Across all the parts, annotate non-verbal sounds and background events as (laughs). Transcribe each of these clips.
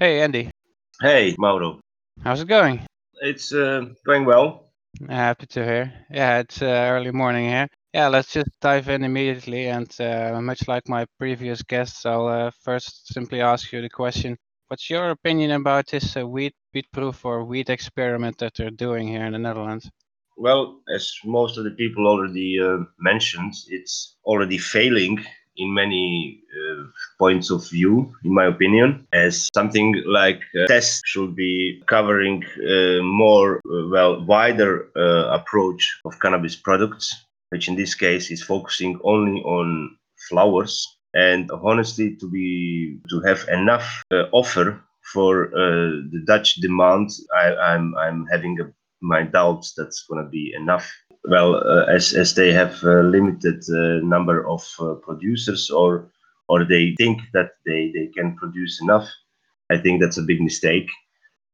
Hey, Andy. Hey, Mauro. How's it going? It's uh, going well. Happy to hear. Yeah, it's uh, early morning here. Yeah, let's just dive in immediately. And uh, much like my previous guests, I'll uh, first simply ask you the question What's your opinion about this uh, wheat, wheat proof or wheat experiment that they're doing here in the Netherlands? Well, as most of the people already uh, mentioned, it's already failing in many uh, points of view, in my opinion, as something like a test should be covering a more, uh, well, wider uh, approach of cannabis products, which in this case is focusing only on flowers. And honestly to be to have enough uh, offer for uh, the Dutch demand, I, I'm I'm having a, my doubts that's going to be enough well, uh, as as they have a limited uh, number of uh, producers, or or they think that they they can produce enough, I think that's a big mistake,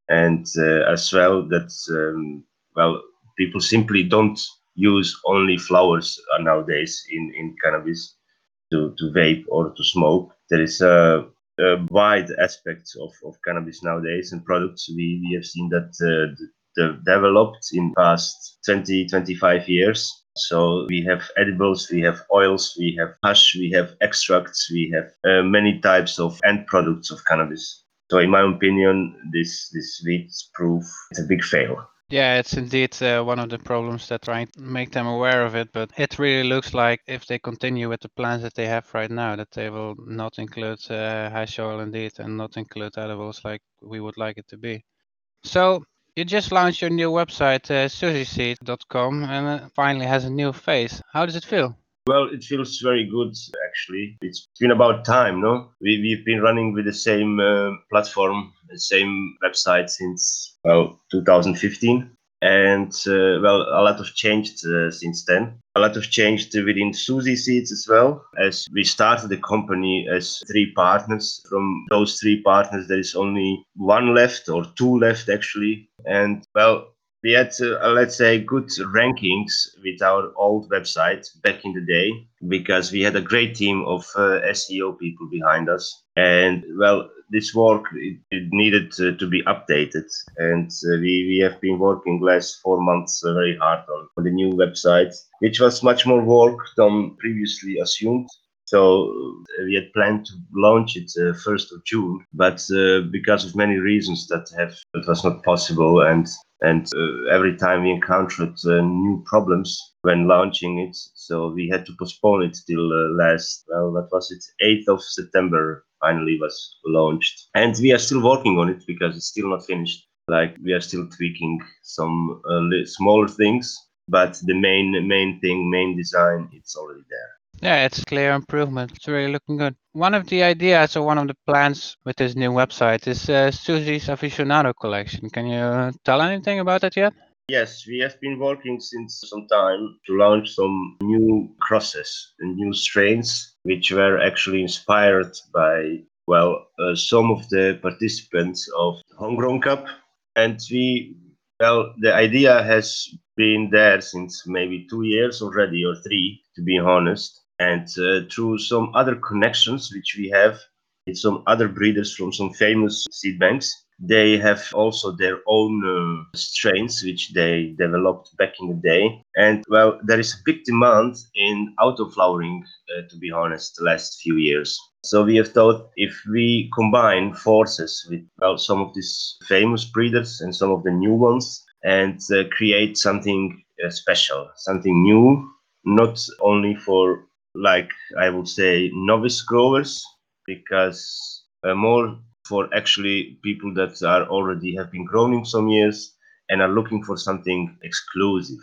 and as well that um, well people simply don't use only flowers nowadays in in cannabis to to vape or to smoke. There is a wide aspect of, of cannabis nowadays and products. We, we have seen that uh, developed in past 20, 25 years. So we have edibles, we have oils, we have hash, we have extracts, we have uh, many types of end products of cannabis. So in my opinion, this this wheat proof is a big fail. Yeah, it's indeed uh, one of the problems that trying to make them aware of it. But it really looks like if they continue with the plans that they have right now, that they will not include uh, hash oil indeed and not include edibles like we would like it to be. So you just launched your new website, uh, and it finally has a new face. How does it feel? Well, it feels very good actually. It's been about time, no? We, we've been running with the same uh, platform, the same website since, well, 2015 and uh, well a lot of changed uh, since then a lot of changed within suzy seeds as well as we started the company as three partners from those three partners there is only one left or two left actually and well we had uh, let's say good rankings with our old website back in the day because we had a great team of uh, seo people behind us. And well this work it, it needed to, be updated. And uh, we, we have been working last four months uh, very hard on the new website which was much more work than previously assumed so uh, we had planned to launch it uh, 1st of June, but uh, because of many reasons that have it was not possible, and and every time we encountered new problems when launching it, so we had to postpone it till last well, what was it, 8th of September finally was launched, and we are still working on it because it's still not finished. Like we are still tweaking some smaller things, but the main main thing, main design, it's already there. Yeah, it's clear improvement. It's really looking good. One of the ideas or one of the plans with this new website is uh, Suzy's Aficionado collection. Can you tell anything about that yet? Yes, we have been working since some time to launch some new crosses and new strains, which were actually inspired by, well, uh, some of the participants of Homegrown Cup. And we, well, the idea has been there since maybe two years already or three, to be honest and uh, through some other connections which we have with some other breeders from some famous seed banks they have also their own uh, strains which they developed back in the day. And well there is a big demand in auto flowering uh, to be honest the last few years. So we have thought if we combine forces with well some of these famous breeders and some of the new ones and uh, create something uh, special something new not only for like I would say novice growers because uh, more for actually people that are already have been growing some years and are looking for something exclusive.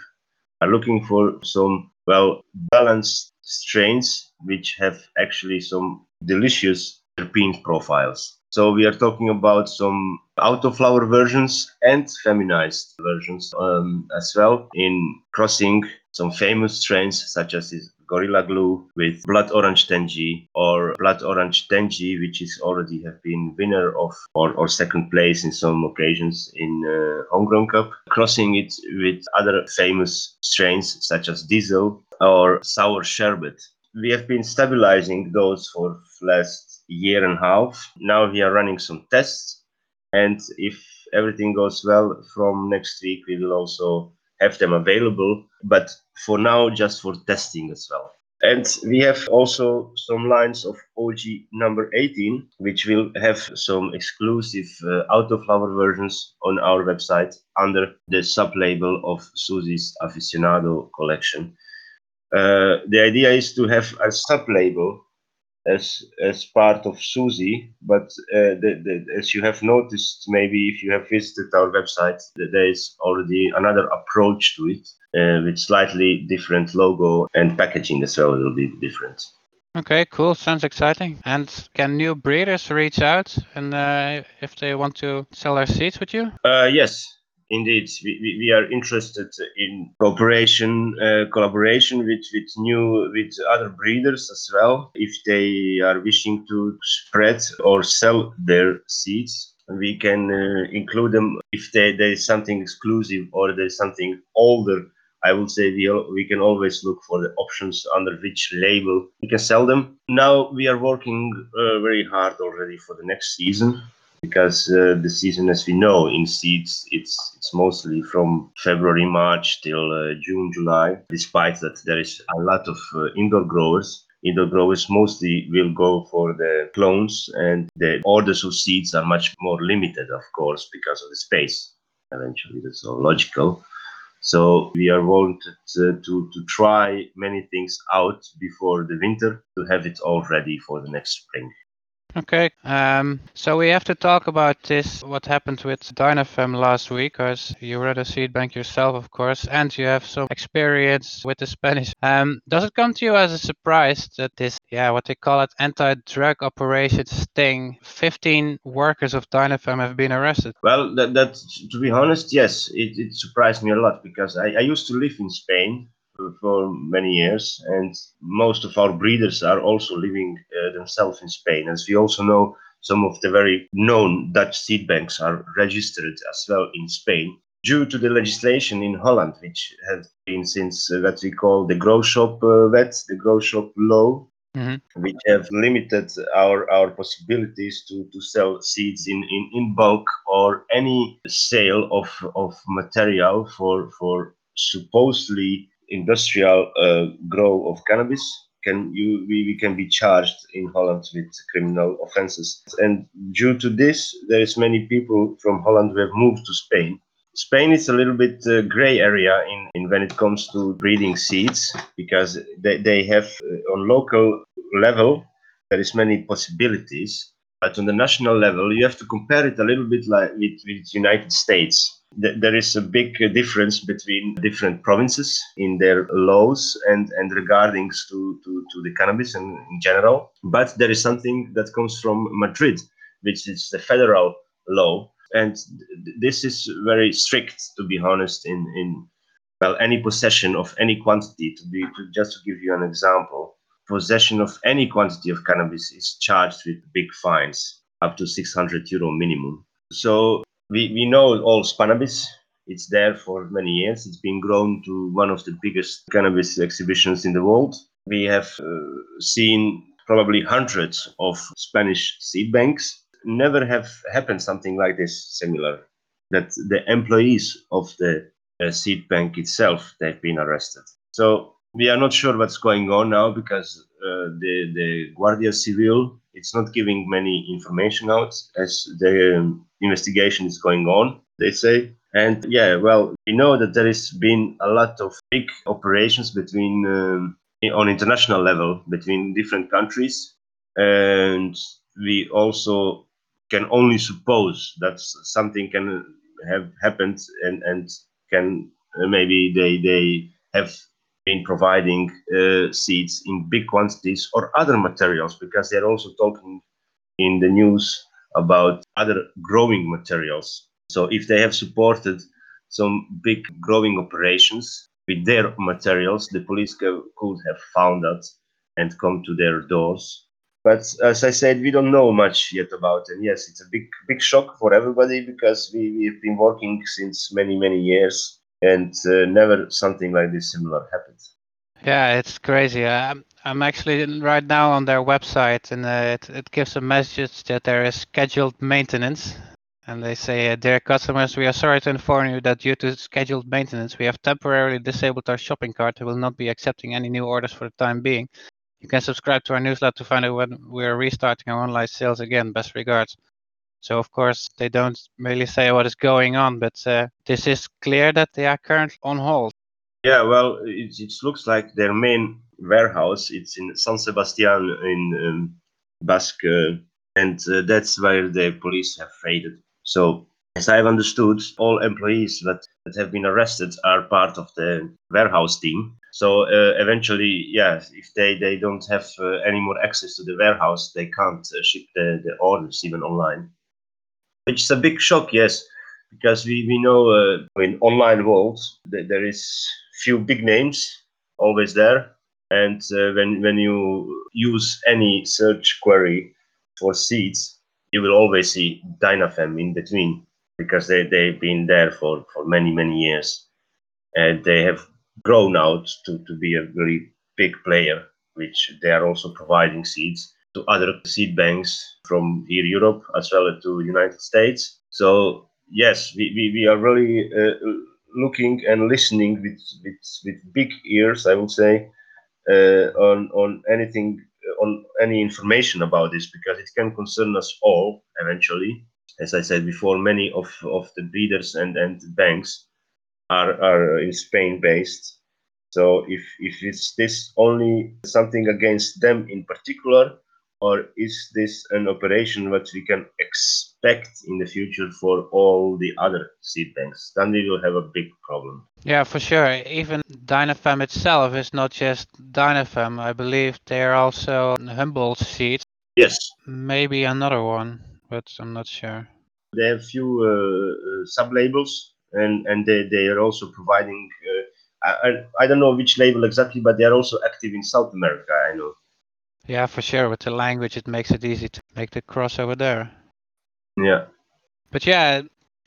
Are looking for some well balanced strains which have actually some delicious terpene profiles. So we are talking about some autoflower versions and feminized versions um, as well in crossing some famous strains such as Gorilla Glue with Blood Orange Tangie or Blood Orange Tangie, which is already have been winner of or, or second place in some occasions in uh, Homegrown Cup, crossing it with other famous strains such as Diesel or Sour Sherbet. We have been stabilizing those for last year and a half. Now we are running some tests And if everything goes well from next week, we will also have them available, but for now, just for testing as well. And we have also some lines of OG number 18, which will have some exclusive uh, autoflower versions on our website under the sub label of Susie's Aficionado collection. Uh, the idea is to have a sub label as as part of Susie, but uh, the, the, as you have noticed, maybe if you have visited our website, there is already another approach to it uh, with slightly different logo and packaging as well. It will be different. Okay, cool. Sounds exciting. And can new breeders reach out and uh, if they want to sell their seeds with you? Uh, yes, indeed we, we, are interested in cooperation uh, collaboration with with new with other breeders as well if they are wishing to spread or sell their seeds. We can uh, include them if they, there is something exclusive or there's something older. I would say we, we can always look for the options under which label we can sell them. Now we are working uh, very hard already for the next season because uh, the season, as we know, in seeds, it's it's mostly from February, March till uh, June, July. Despite that, there is a lot of uh, indoor growers. Indoor growers mostly will go for the clones, and the orders of seeds are much more limited, of course, because of the space. Eventually, that's all logical. So we are wanted uh, to to try many things out before the winter to have it all ready for the next spring. Okay, um, so we have to talk about this, what happened with Dynafem last week, because you read a seed bank yourself, of course, and you have some experience with the Spanish. Um, does it come to you as a surprise that this, yeah, what they call it, anti-drug operation thing, 15 workers of Dynafem have been arrested? Well, that, that to be honest, yes, it, it surprised me a lot because I, I used to live in Spain for many years, and most of our breeders are also living uh, themselves in Spain. As we also know, some of the very known Dutch seed banks are registered as well in Spain due to the legislation in Holland, which has been since uh, what we call the grow shop uh, wet, the grow shop law, mm-hmm. which have limited our, our possibilities to, to sell seeds in, in, in bulk or any sale of, of material for, for supposedly industrial uh, grow of cannabis can you we, we can be charged in Holland with criminal offenses. And due to this, there is many people from Holland who have moved to Spain. Spain is a little bit uh, gray area in, in when it comes to breeding seeds because they, they have uh, on local level there is many possibilities but on the national level you have to compare it a little bit like with, with united states there is a big uh, difference between different provinces in their laws and, and regarding to, to, to the cannabis in, in general. But there is something that comes from Madrid, which is the federal law. And this is very strict, to be honest, in, in well, any possession of any quantity. To be to, just to give you an example, possession of any quantity of cannabis is charged with big fines, up to 600 euro minimum. So we, we know all Spannabis. It's there for many years. It's been grown to one of the biggest cannabis exhibitions in the world. We have uh, seen probably hundreds of Spanish seed banks. Never have happened something like this similar. That the employees of the uh, seed bank itself they've been arrested. So we are not sure what's going on now because uh, the the Guardia Civil it's not giving many information out as the um, investigation is going on, they say. And yeah, well, we know that there has been a lot of big operations between um, on international level between different countries, and we also can only suppose that something can have happened and and can uh, maybe they they have been providing uh, seeds in big quantities or other materials because they're also talking in the news about other growing materials. So if they have supported some big growing operations with their materials, the police co- could have found that and come to their doors. But as I said, we don't know much yet about it. Yes, it's a big, big shock for everybody because we, we've been working since many, many years and uh, never something like this similar happened. Yeah, it's crazy. I'm, I'm actually right now on their website, and uh, it, it gives a message that there is scheduled maintenance. And they say, uh, dear customers, we are sorry to inform you that due to scheduled maintenance, we have temporarily disabled our shopping cart and will not be accepting any new orders for the time being. You can subscribe to our newsletter to find out when we are restarting our online sales again. Best regards. So of course they don't really say what is going on, but uh, this is clear that they are currently on hold. Yeah, well, it, it looks like their main warehouse it's in San Sebastian in um, Basque, uh, and uh, that's where the police have raided. So, as I've understood, all employees that, that have been arrested are part of the warehouse team. So uh, eventually, yeah, if they, they don't have uh, any more access to the warehouse, they can't uh, ship the, the orders even online. Which is a big shock, yes, because we, we know uh, in online world there is few big names always there. And uh, when, when you use any search query for seeds, you will always see Dynafem in between because they, they've been there for, for many, many years. And they have grown out to, to be a very big player, which they are also providing seeds to other seed banks from here Europe as well as to United States. So yes, we, we, we are really uh, looking and listening with, with, with big ears, I would say, uh, on, on anything, on any information about this, because it can concern us all eventually. As I said before, many of, of the breeders and, and banks are, are in Spain based. So if, if it's this only something against them in particular, or is this an operation that we can expect in the future for all the other seed banks? Then we will have a big problem. Yeah, for sure. Even Dynafem itself is not just Dynafem. I believe they are also Humboldt seeds. Yes. Maybe another one, but I'm not sure. They have few uh, sub labels, and and they, they are also providing. Uh, I, I don't know which label exactly, but they are also active in South America. I know. Yeah, for sure. With the language, it makes it easy to make the crossover there. Yeah. But yeah,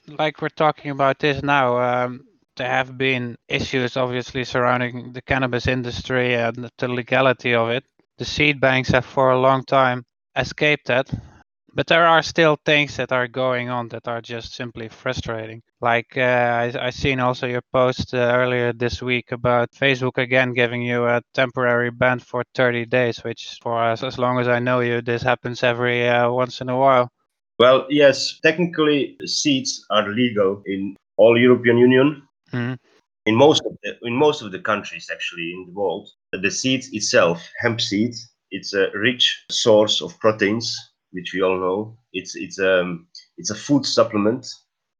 like we're talking about this now, um, there have been issues obviously surrounding the cannabis industry and the legality of it. The seed banks have for a long time escaped that. But there are still things that are going on that are just simply frustrating. Like uh, I, I seen also your post uh, earlier this week about Facebook again giving you a temporary ban for 30 days, which for us, as long as I know you, this happens every uh, once in a while. Well, yes, technically seeds are legal in all European Union. Mm-hmm. In most of the in most of the countries actually in the world, the seed itself, hemp seed, it's a rich source of proteins which we all know. It's it's um it's a food supplement.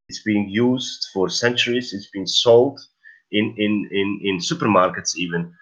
It's being used for centuries. It's been sold in in in, in supermarkets even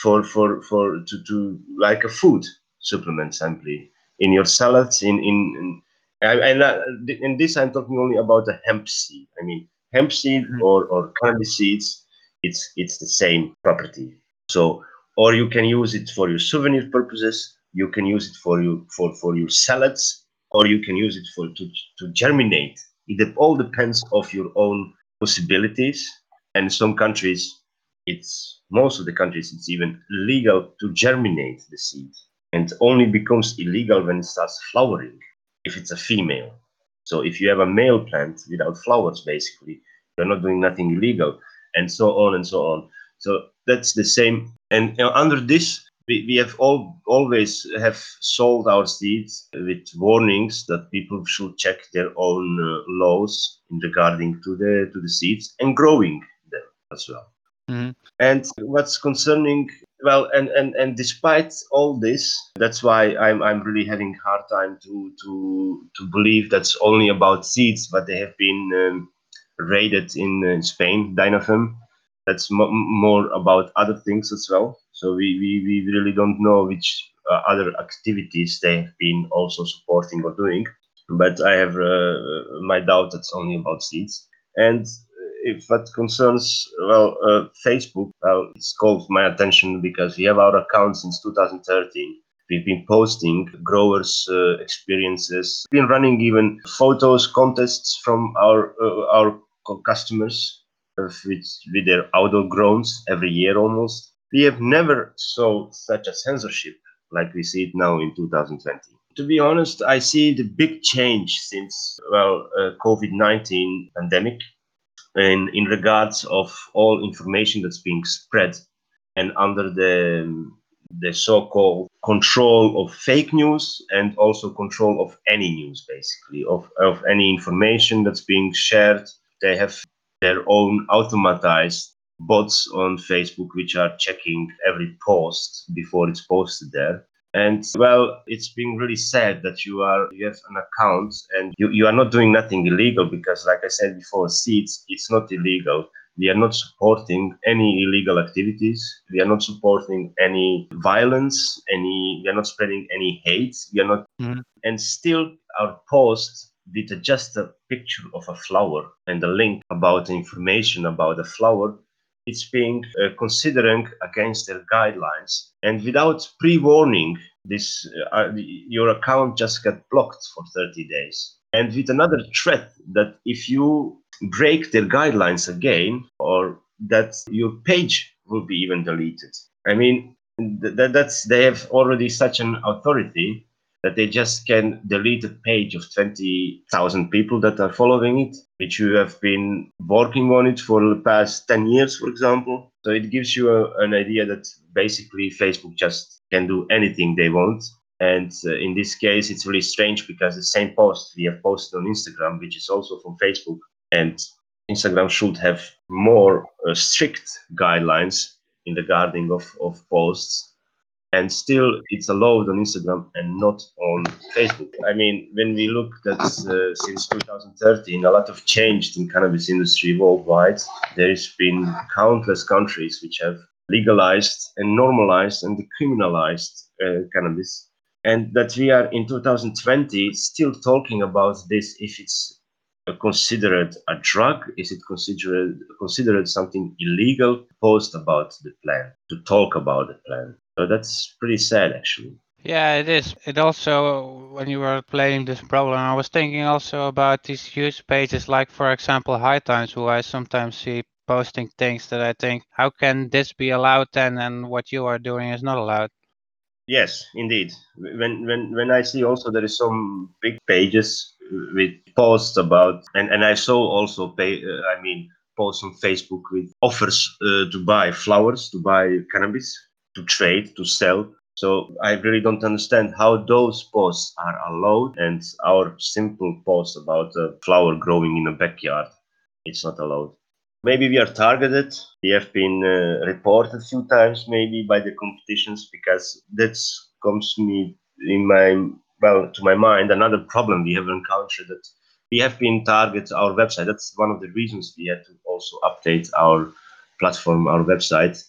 for for for to, to like a food supplement simply in your salads in in, in and, and in this I'm talking only about the hemp seed. I mean hemp seed mm-hmm. or or cannabis seeds. It's it's the same property. So or you can use it for your souvenir purposes you can use it for you for for your salads or you can use it for to, to germinate. It all depends of your own possibilities. And some countries it's most of the countries it's even legal to germinate the seed. And only becomes illegal when it starts flowering if it's a female. So if you have a male plant without flowers basically you're not doing nothing illegal and so on and so on. So that's the same. And uh, under this we, we have all always have sold our seeds with warnings that people should check their own uh, laws in regarding to the to the seeds and growing them as well. Mm-hmm. And what's concerning well and, and and despite all this that's why i'm i'm really having hard time to to to believe that's only about seeds but they have been um, raided in, in spain dynafem that's more about other things as well so we, we, we really don't know which uh, other activities they have been also supporting or doing. But I have uh, my doubt that's only about seeds. And if that concerns well uh, Facebook, well, it's called my attention because we have our account since 2013. We've been posting growers' uh, experiences, been running even photos contests from our uh, our customers uh, with with their outdoor grounds every year almost we have never saw such a censorship like we see it now in 2020. To be honest, I see the big change since well uh, COVID nineteen pandemic, in in regards of all information that's being spread, and under the the so-called control of fake news and also control of any news basically of, of any information that's being shared they have their own automatized bots on facebook which are checking every post before it's posted there. And well it's been really sad that you are you have an account and you, you are not doing nothing illegal because like i said before seeds it's not illegal. We are not supporting any illegal activities. We are not supporting any violence any we are not spreading any hate. We are not mm-hmm. and still our post with just a picture of a flower and a link about information about the flower it's being uh, considering against their guidelines. And without pre-warning this uh, uh your account just got blocked for 30 days. And with another threat that if you break their guidelines again or that your page will be even deleted. I mean that, that's they have already such an authority that they just can delete a page of 20,000 people that are following it, which you have been working on it for the past 10 years, for example. So it gives you a, an idea that basically Facebook just can do anything they want. And uh, in this case, it's really strange because the same post we have posted on Instagram, which is also from Facebook, and Instagram should have more uh, strict guidelines in the guarding of, of posts and still it's allowed on Instagram and not on Facebook. I mean, when we look at uh, since 2013, a lot of changed in cannabis industry worldwide. There has been countless countries which have legalized and normalized and decriminalized uh, cannabis, and that we are in 2020 still talking about this if it's considered a drug? Is it considered considered something illegal? Post about the plan to talk about the plan. So that's pretty sad, actually. Yeah, it is. It also, when you were playing this problem, I was thinking also about these huge pages, like for example, High Times, who I sometimes see posting things that I think, how can this be allowed then, and what you are doing is not allowed? Yes, indeed. When when when I see also there is some big pages with posts about, and and I saw also pay. Uh, I mean, posts on Facebook with offers uh, to buy flowers, to buy cannabis, to trade, to sell. So I really don't understand how those posts are allowed, and our simple post about a flower growing in a backyard, it's not allowed. Maybe we are targeted. We have been uh, reported a few times, maybe by the competitions, because that comes me in my well to my mind. Another problem we have encountered that we have been targeted our website. That's one of the reasons we had to also update our platform, our website.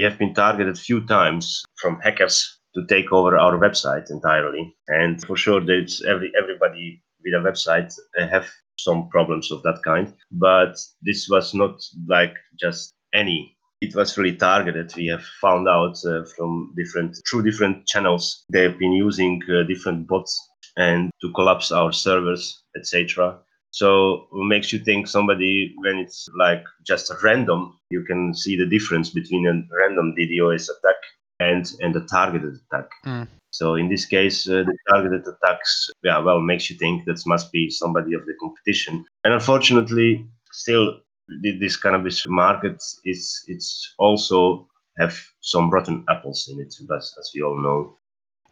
We have been targeted a few times from hackers to take over our website entirely. And for sure, there's every everybody with a website have some problems of that kind. But this was not like just any. It was really targeted. We have found out uh, from different through different channels they've been using uh, different bots and to collapse our servers, etc. So it makes you think somebody when it's like just random, you can see the difference between a random DDoS attack and and a targeted attack. Mm. So in this case, uh, the targeted attacks, yeah, well, makes you think that must be somebody of the competition. And unfortunately, still, this cannabis market is it's also have some rotten apples in it, as, as we all know.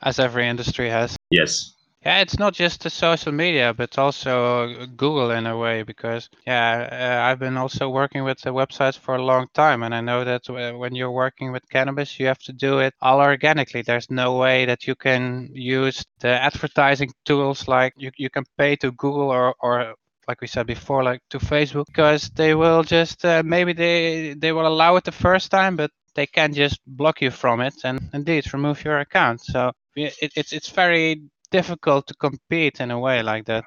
As every industry has. Yes. Yeah, it's not just the social media, but also Google in a way, because yeah, uh, I've been also working with the websites for a long time, and I know that when you're working with cannabis, you have to do it all organically. There's no way that you can use the advertising tools like you, you can pay to Google or, or like we said before, like to Facebook, because they will just uh, maybe they they will allow it the first time, but they can just block you from it and indeed remove your account. So it, it's it's very difficult to compete in a way like that.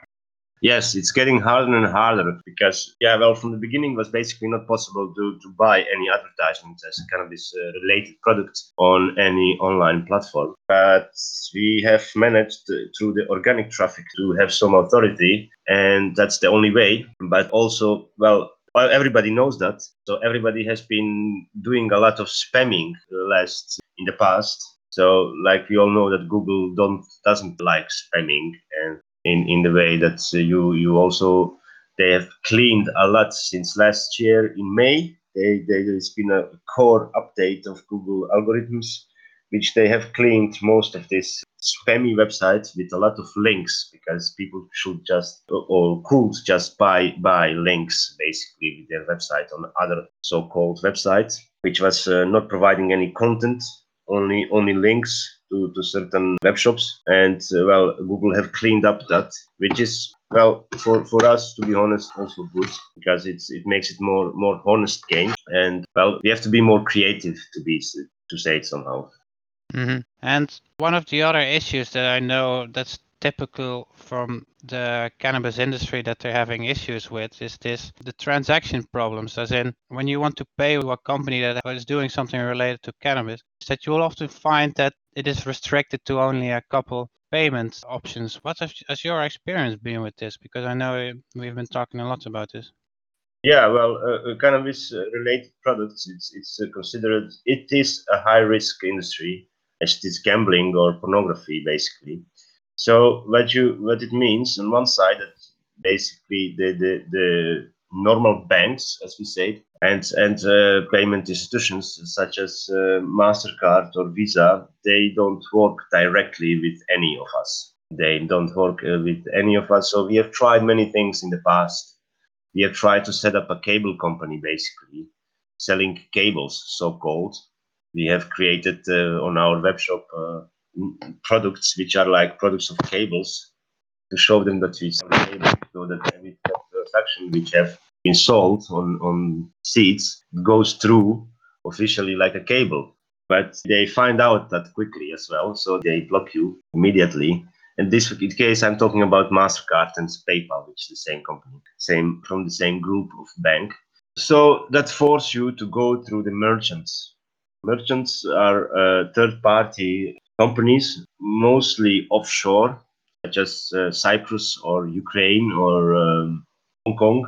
Yes, it's getting harder and harder because, yeah, well, from the beginning, it was basically not possible to, to buy any advertisements as a cannabis uh, related product on any online platform. But we have managed through the organic traffic to have some authority, and that's the only way. But also, well, well, everybody knows that. So everybody has been doing a lot of spamming last in the past So, like we all know that Google don't doesn't like spamming, and in in the way that you you also they have cleaned a lot since last year in May. They, they, there's been a core update of Google algorithms, which they have cleaned most of these spammy websites with a lot of links because people should just or could just buy buy links basically with their website on other so-called websites, which was uh, not providing any content only only links to, to certain web shops. And uh, well google have cleaned up that which is well for, for us to be honest also good because it's it makes it more more honest game. And well we have to be more creative to be to say it somehow. Mm-hmm. and one of the other issues that i know that's typical from the cannabis industry that they're having issues with is this the transaction problems as in when you want to pay a company that is doing something related to cannabis that you will often find that it is restricted to only a couple payment options. What has, has your experience been with this? Because i know we've been talking a lot about this. Yeah well uh, uh cannabis uh, related products it's it's uh, considered it is a high risk industry as it is gambling or pornography basically so what you what it means on one side that basically the the, the normal banks, as we say, and and uh, payment institutions such as uh, Mastercard or Visa, they don't work directly with any of us. They don't work uh, with any of us. So we have tried many things in the past. We have tried to set up a cable company, basically selling cables, so called. We have created uh, on our web shop uh, products which are like products of cables to show them that we so that every transaction which have been sold on, on seeds goes through officially like a cable. But they find out that quickly as well, so they block you immediately. In this case, I'm talking about Mastercard and PayPal, which is the same company, same from the same group of bank. So that force you to go through the merchants. Merchants are uh, third-party companies, mostly offshore, such as uh, Cyprus or Ukraine or um, Hong Kong.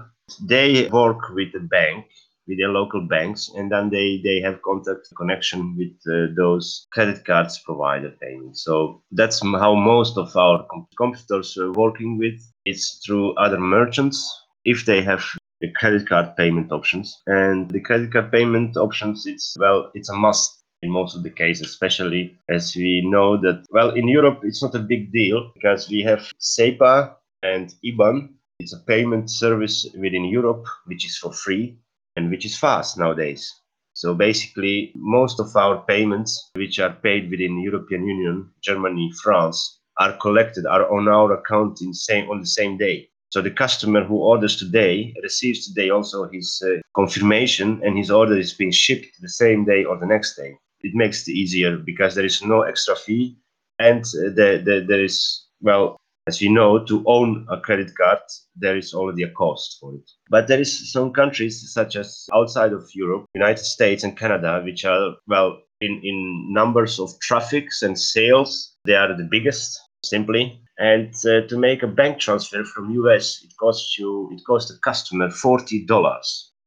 They work with the bank, with their local banks, and then they, they have contact connection with uh, those credit cards provider payments. So that's how most of our competitors are working with. It's through other merchants if they have the credit card payment options. And the credit card payment options, it's well, it's a must in most of the cases, especially as we know that, well, in Europe, it's not a big deal because we have SEPA and IBAN. It's a payment service within Europe, which is for free and which is fast nowadays. So basically, most of our payments, which are paid within the European Union, Germany, France, are collected, are on our account in same on the same day. So the customer who orders today receives today also his uh, confirmation, and his order is being shipped the same day or the next day it makes it easier because there is no extra fee and the, there is well as you know to own a credit card there is already a cost for it. But there is some countries such as outside of europe united states and canada which are well in, in numbers of traffics and sales they are the biggest simply. And uh, to make a bank transfer from us it costs you it costs the customer $40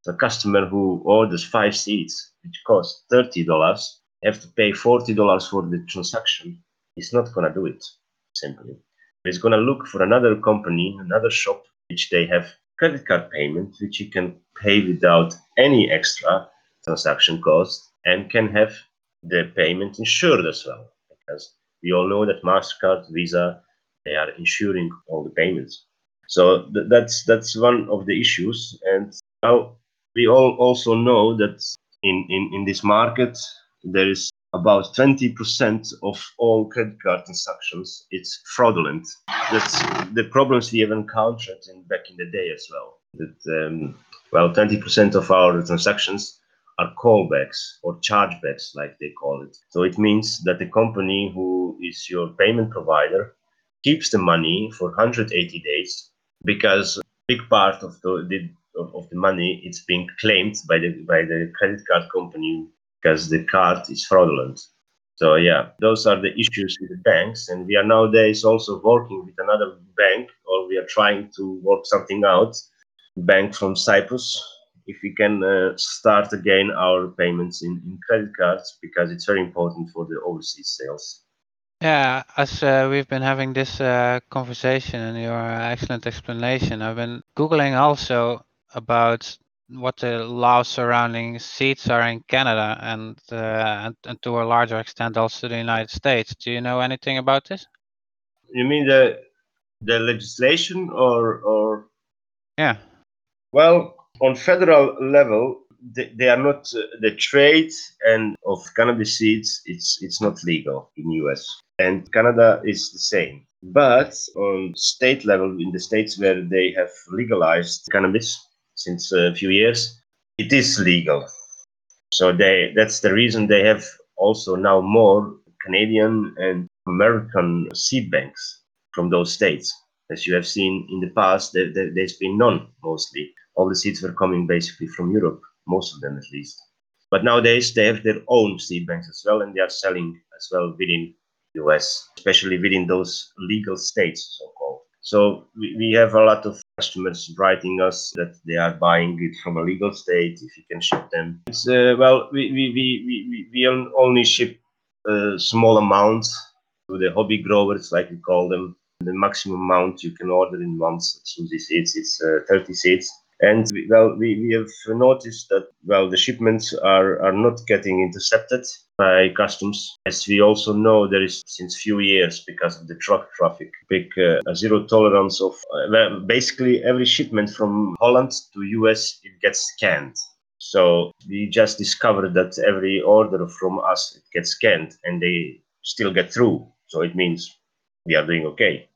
the customer who orders five seats which costs $30 have to pay $40 for the transaction, he's not going to do it simply. He's going to look for another company, another shop, which they have credit card payment, which you can pay without any extra transaction cost and can have the payment insured as well. Because we all know that MasterCard, Visa, they are insuring all the payments. So th- that's that's one of the issues. And now we all also know that in, in, in this market, there is about 20% of all credit card transactions it's fraudulent. That's the problems we have encountered in back in the day as well that um, well 20% of our transactions are callbacks or chargebacks like they call it. So it means that the company who is your payment provider keeps the money for 180 days because big part of the, the of the money it's being claimed by the by the credit card company because the card is fraudulent. So yeah, those are the issues with the banks, and we are nowadays also working with another bank, or we are trying to work something out. Bank from Cyprus, if we can uh, start again our payments in, in credit cards because it's very important for the overseas sales. Yeah, as uh, we've been having this uh, conversation and your excellent explanation, I've been Googling also about what the laws surrounding seeds are in Canada and, uh, and, and to a larger extent also the United States. Do you know anything about this? You mean the the legislation or or Yeah. well on federal level they, they are not uh, the trade and of cannabis seeds it's it's not legal in US and Canada is the same but on state level in the states where they have legalized cannabis since a few years it is legal so they that's the reason they have also now more Canadian and American seed banks from those states as you have seen in the past there, there, there's been none mostly all the seeds were coming basically from Europe, most of them at least. But nowadays they have their own seed banks as well, and they are selling as well within US, especially within those legal states, so called. So we, we have a lot of customers writing us that they are buying it from a legal state. If you can ship them, it's uh, well, we we, we, we, we only ship a small amounts to the hobby growers, like we call them. The maximum amount you can order in months, Susie seeds, it's uh, 30 seeds and we, well, we, we have noticed that well the shipments are, are not getting intercepted by customs. As we also know, there is since few years because of the truck traffic, big uh, zero tolerance of uh, basically every shipment from Holland to US it gets scanned. So we just discovered that every order from us it gets scanned and they still get through. So it means we are doing okay.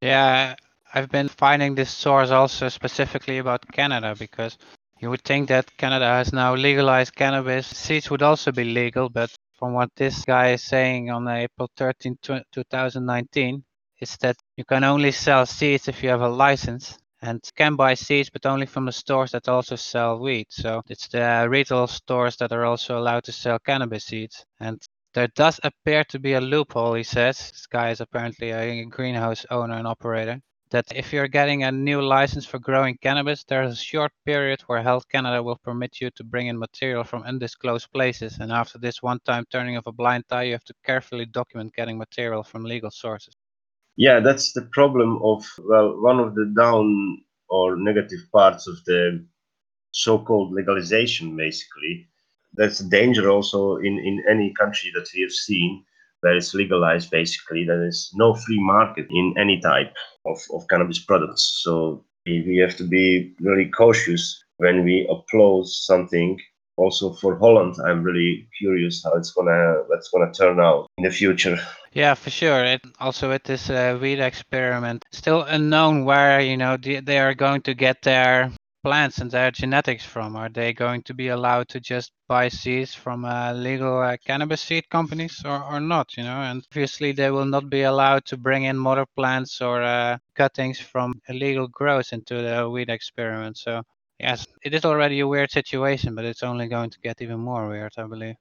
Yeah, I've been finding this source also specifically about Canada because you would think that Canada has now legalized cannabis. Seeds would also be legal, but from what this guy is saying on April 13, 2019, is that you can only sell seeds if you have a license and can buy seeds, but only from the stores that also sell weed. So it's the retail stores that are also allowed to sell cannabis seeds. And there does appear to be a loophole, he says. This guy is apparently a greenhouse owner and operator that if you're getting a new license for growing cannabis, there's a short period where Health Canada will permit you to bring in material from undisclosed places. And after this one time turning of a blind eye, you have to carefully document getting material from legal sources. Yeah, that's the problem of, well, one of the down or negative parts of the so called legalization, basically. That's a danger also in, in any country that we have seen where it's legalized basically there is no free market in any type of, of cannabis products so we, have to be really cautious when we upload something also for Holland, I'm really curious how it's gonna that's gonna turn out in the future. Yeah, for sure. It, also with this uh, weed experiment, still unknown where you know the, they are going to get their plants and their genetics from? Are they going to be allowed to just buy seeds from uh, legal uh, cannabis seed companies or, or not? You know, and obviously they will not be allowed to bring in mother plants or uh, cuttings from illegal growth into the weed experiment. So yes, it is already a weird situation, but it's only going to get even more weird, I believe.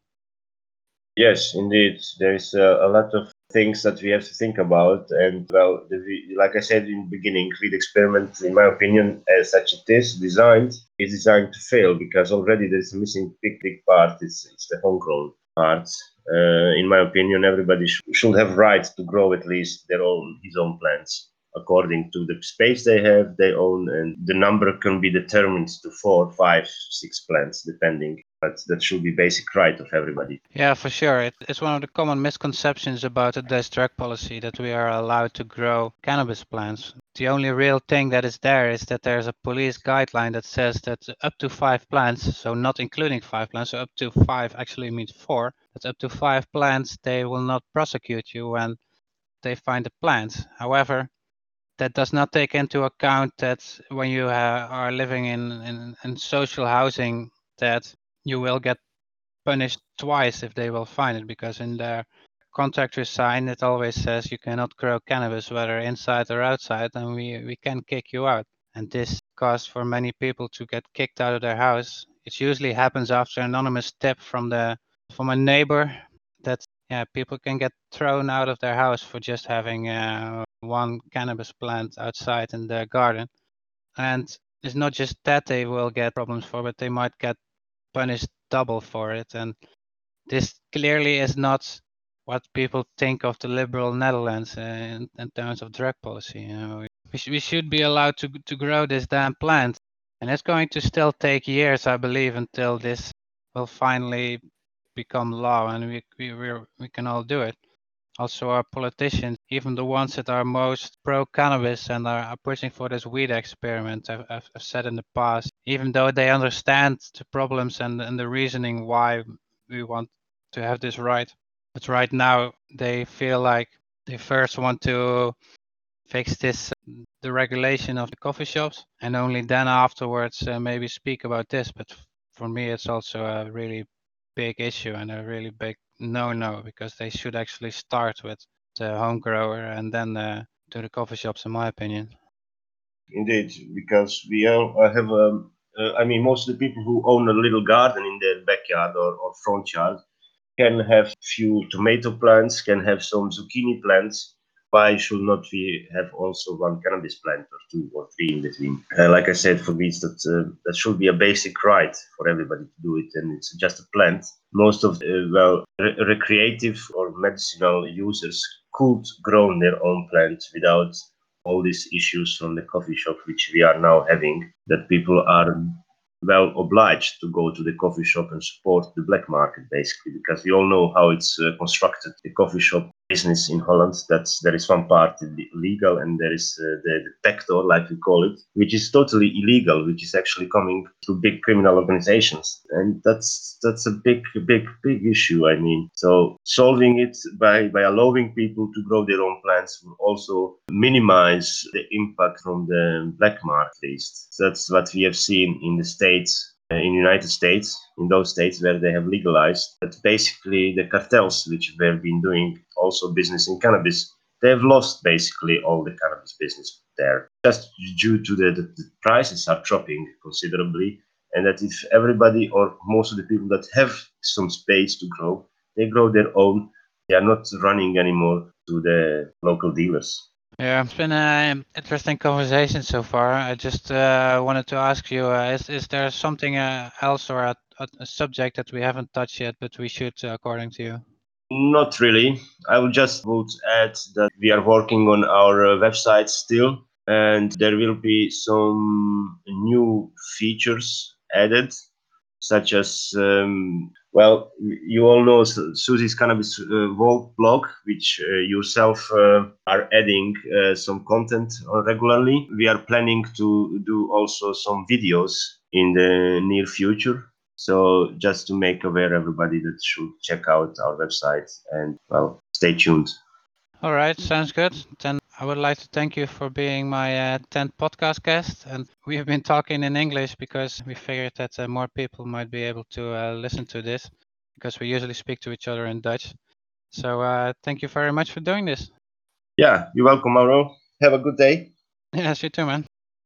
Yes, indeed. There is uh, a lot of things that we have to think about. And well, the, like I said in the beginning, weed experiment, in my opinion, as such it is designed, is designed to fail because already there's a missing big, big part. It's, it's the homegrown part. Uh, in my opinion, everybody sh- should have right to grow at least their own his own plants according to the space they have, they own, and the number can be determined to four, five, six plants, depending but that should be basic right of everybody. Yeah, for sure. It, it's one of the common misconceptions about today's drug policy that we are allowed to grow cannabis plants. The only real thing that is there is that there's a police guideline that says that up to five plants, so not including five plants, so up to five actually means four, that up to five plants, they will not prosecute you when they find the plants. However, that does not take into account that when you uh, are living in, in, in social housing that you will get punished twice if they will find it because in their contract you sign it always says you cannot grow cannabis whether inside or outside and we, we can kick you out. And this causes for many people to get kicked out of their house. It usually happens after anonymous tip from the from a neighbor that yeah people can get thrown out of their house for just having uh, one cannabis plant outside in their garden. And it's not just that they will get problems for, but they might get punished double for it. And this clearly is not what people think of the liberal Netherlands in, in, terms of drug policy. You know, we, sh- we should be allowed to to grow this damn plant, and it's going to still take years, I believe, until this will finally become law, and we we we can all do it also our politicians, even the ones that are most pro cannabis and are, pushing for this weed experiment, I've, I've, said in the past, even though they understand the problems and, and the reasoning why we want to have this right. But right now, they feel like they first want to fix this the regulation of the coffee shops and only then afterwards uh, maybe speak about this but for me it's also a really big issue and a really big no no because they should actually start with the home grower and then uh, to the coffee shops in my opinion indeed because we all have um, uh, i mean most of the people who own a little garden in their backyard or, or front yard can have few tomato plants can have some zucchini plants why should not we have also one cannabis plant or two or three in between? Uh, like I said, for me, it's that uh, that should be a basic right for everybody to do it, and it's just a plant. Most of uh, well, re- recreative or medicinal users could grow their own plants without all these issues from the coffee shop, which we are now having. That people are well obliged to go to the coffee shop and support the black market basically because we all know how it's uh, constructed the coffee shop business in Holland. That's there is one part legal and there is uh, the, the like we call it, which is totally illegal, which is actually coming to big criminal organizations, and that's that's a big, big, big issue. I mean, so solving it by by allowing people to grow their own plants will also minimize the impact from the black market. At least that's what we have seen in the states uh, in United States, in those states where they have legalized, that basically the cartels, which have been doing also business in cannabis, they've lost basically all the cannabis business there, just due to the, the, the prices are dropping considerably, and that if everybody or most of the people that have some space to grow, they grow their own, they are not running anymore to the local dealers. Yeah, it's been an interesting conversation so far. I just uh, wanted to ask you: uh, is is there something uh, else or a, a, subject that we haven't touched yet, but we should, uh, according to you? Not really. I will just would add that we are working on our uh, website still, and there will be some new features added, such as um, well, you all know Susie's Cannabis uh, blog, which uh, yourself uh, are adding uh, some content regularly. We are planning to do also some videos in the near future. So just to make aware everybody that should check out our website and well, stay tuned. All right, sounds good. Then I would like to thank you for being my uh, 10th podcast guest. And we have been talking in English because we figured that uh, more people might be able to uh, listen to this because we usually speak to each other in Dutch. So uh, thank you very much for doing this. Yeah, you're welcome, Mauro. Have a good day. (laughs) Yes, you too, man.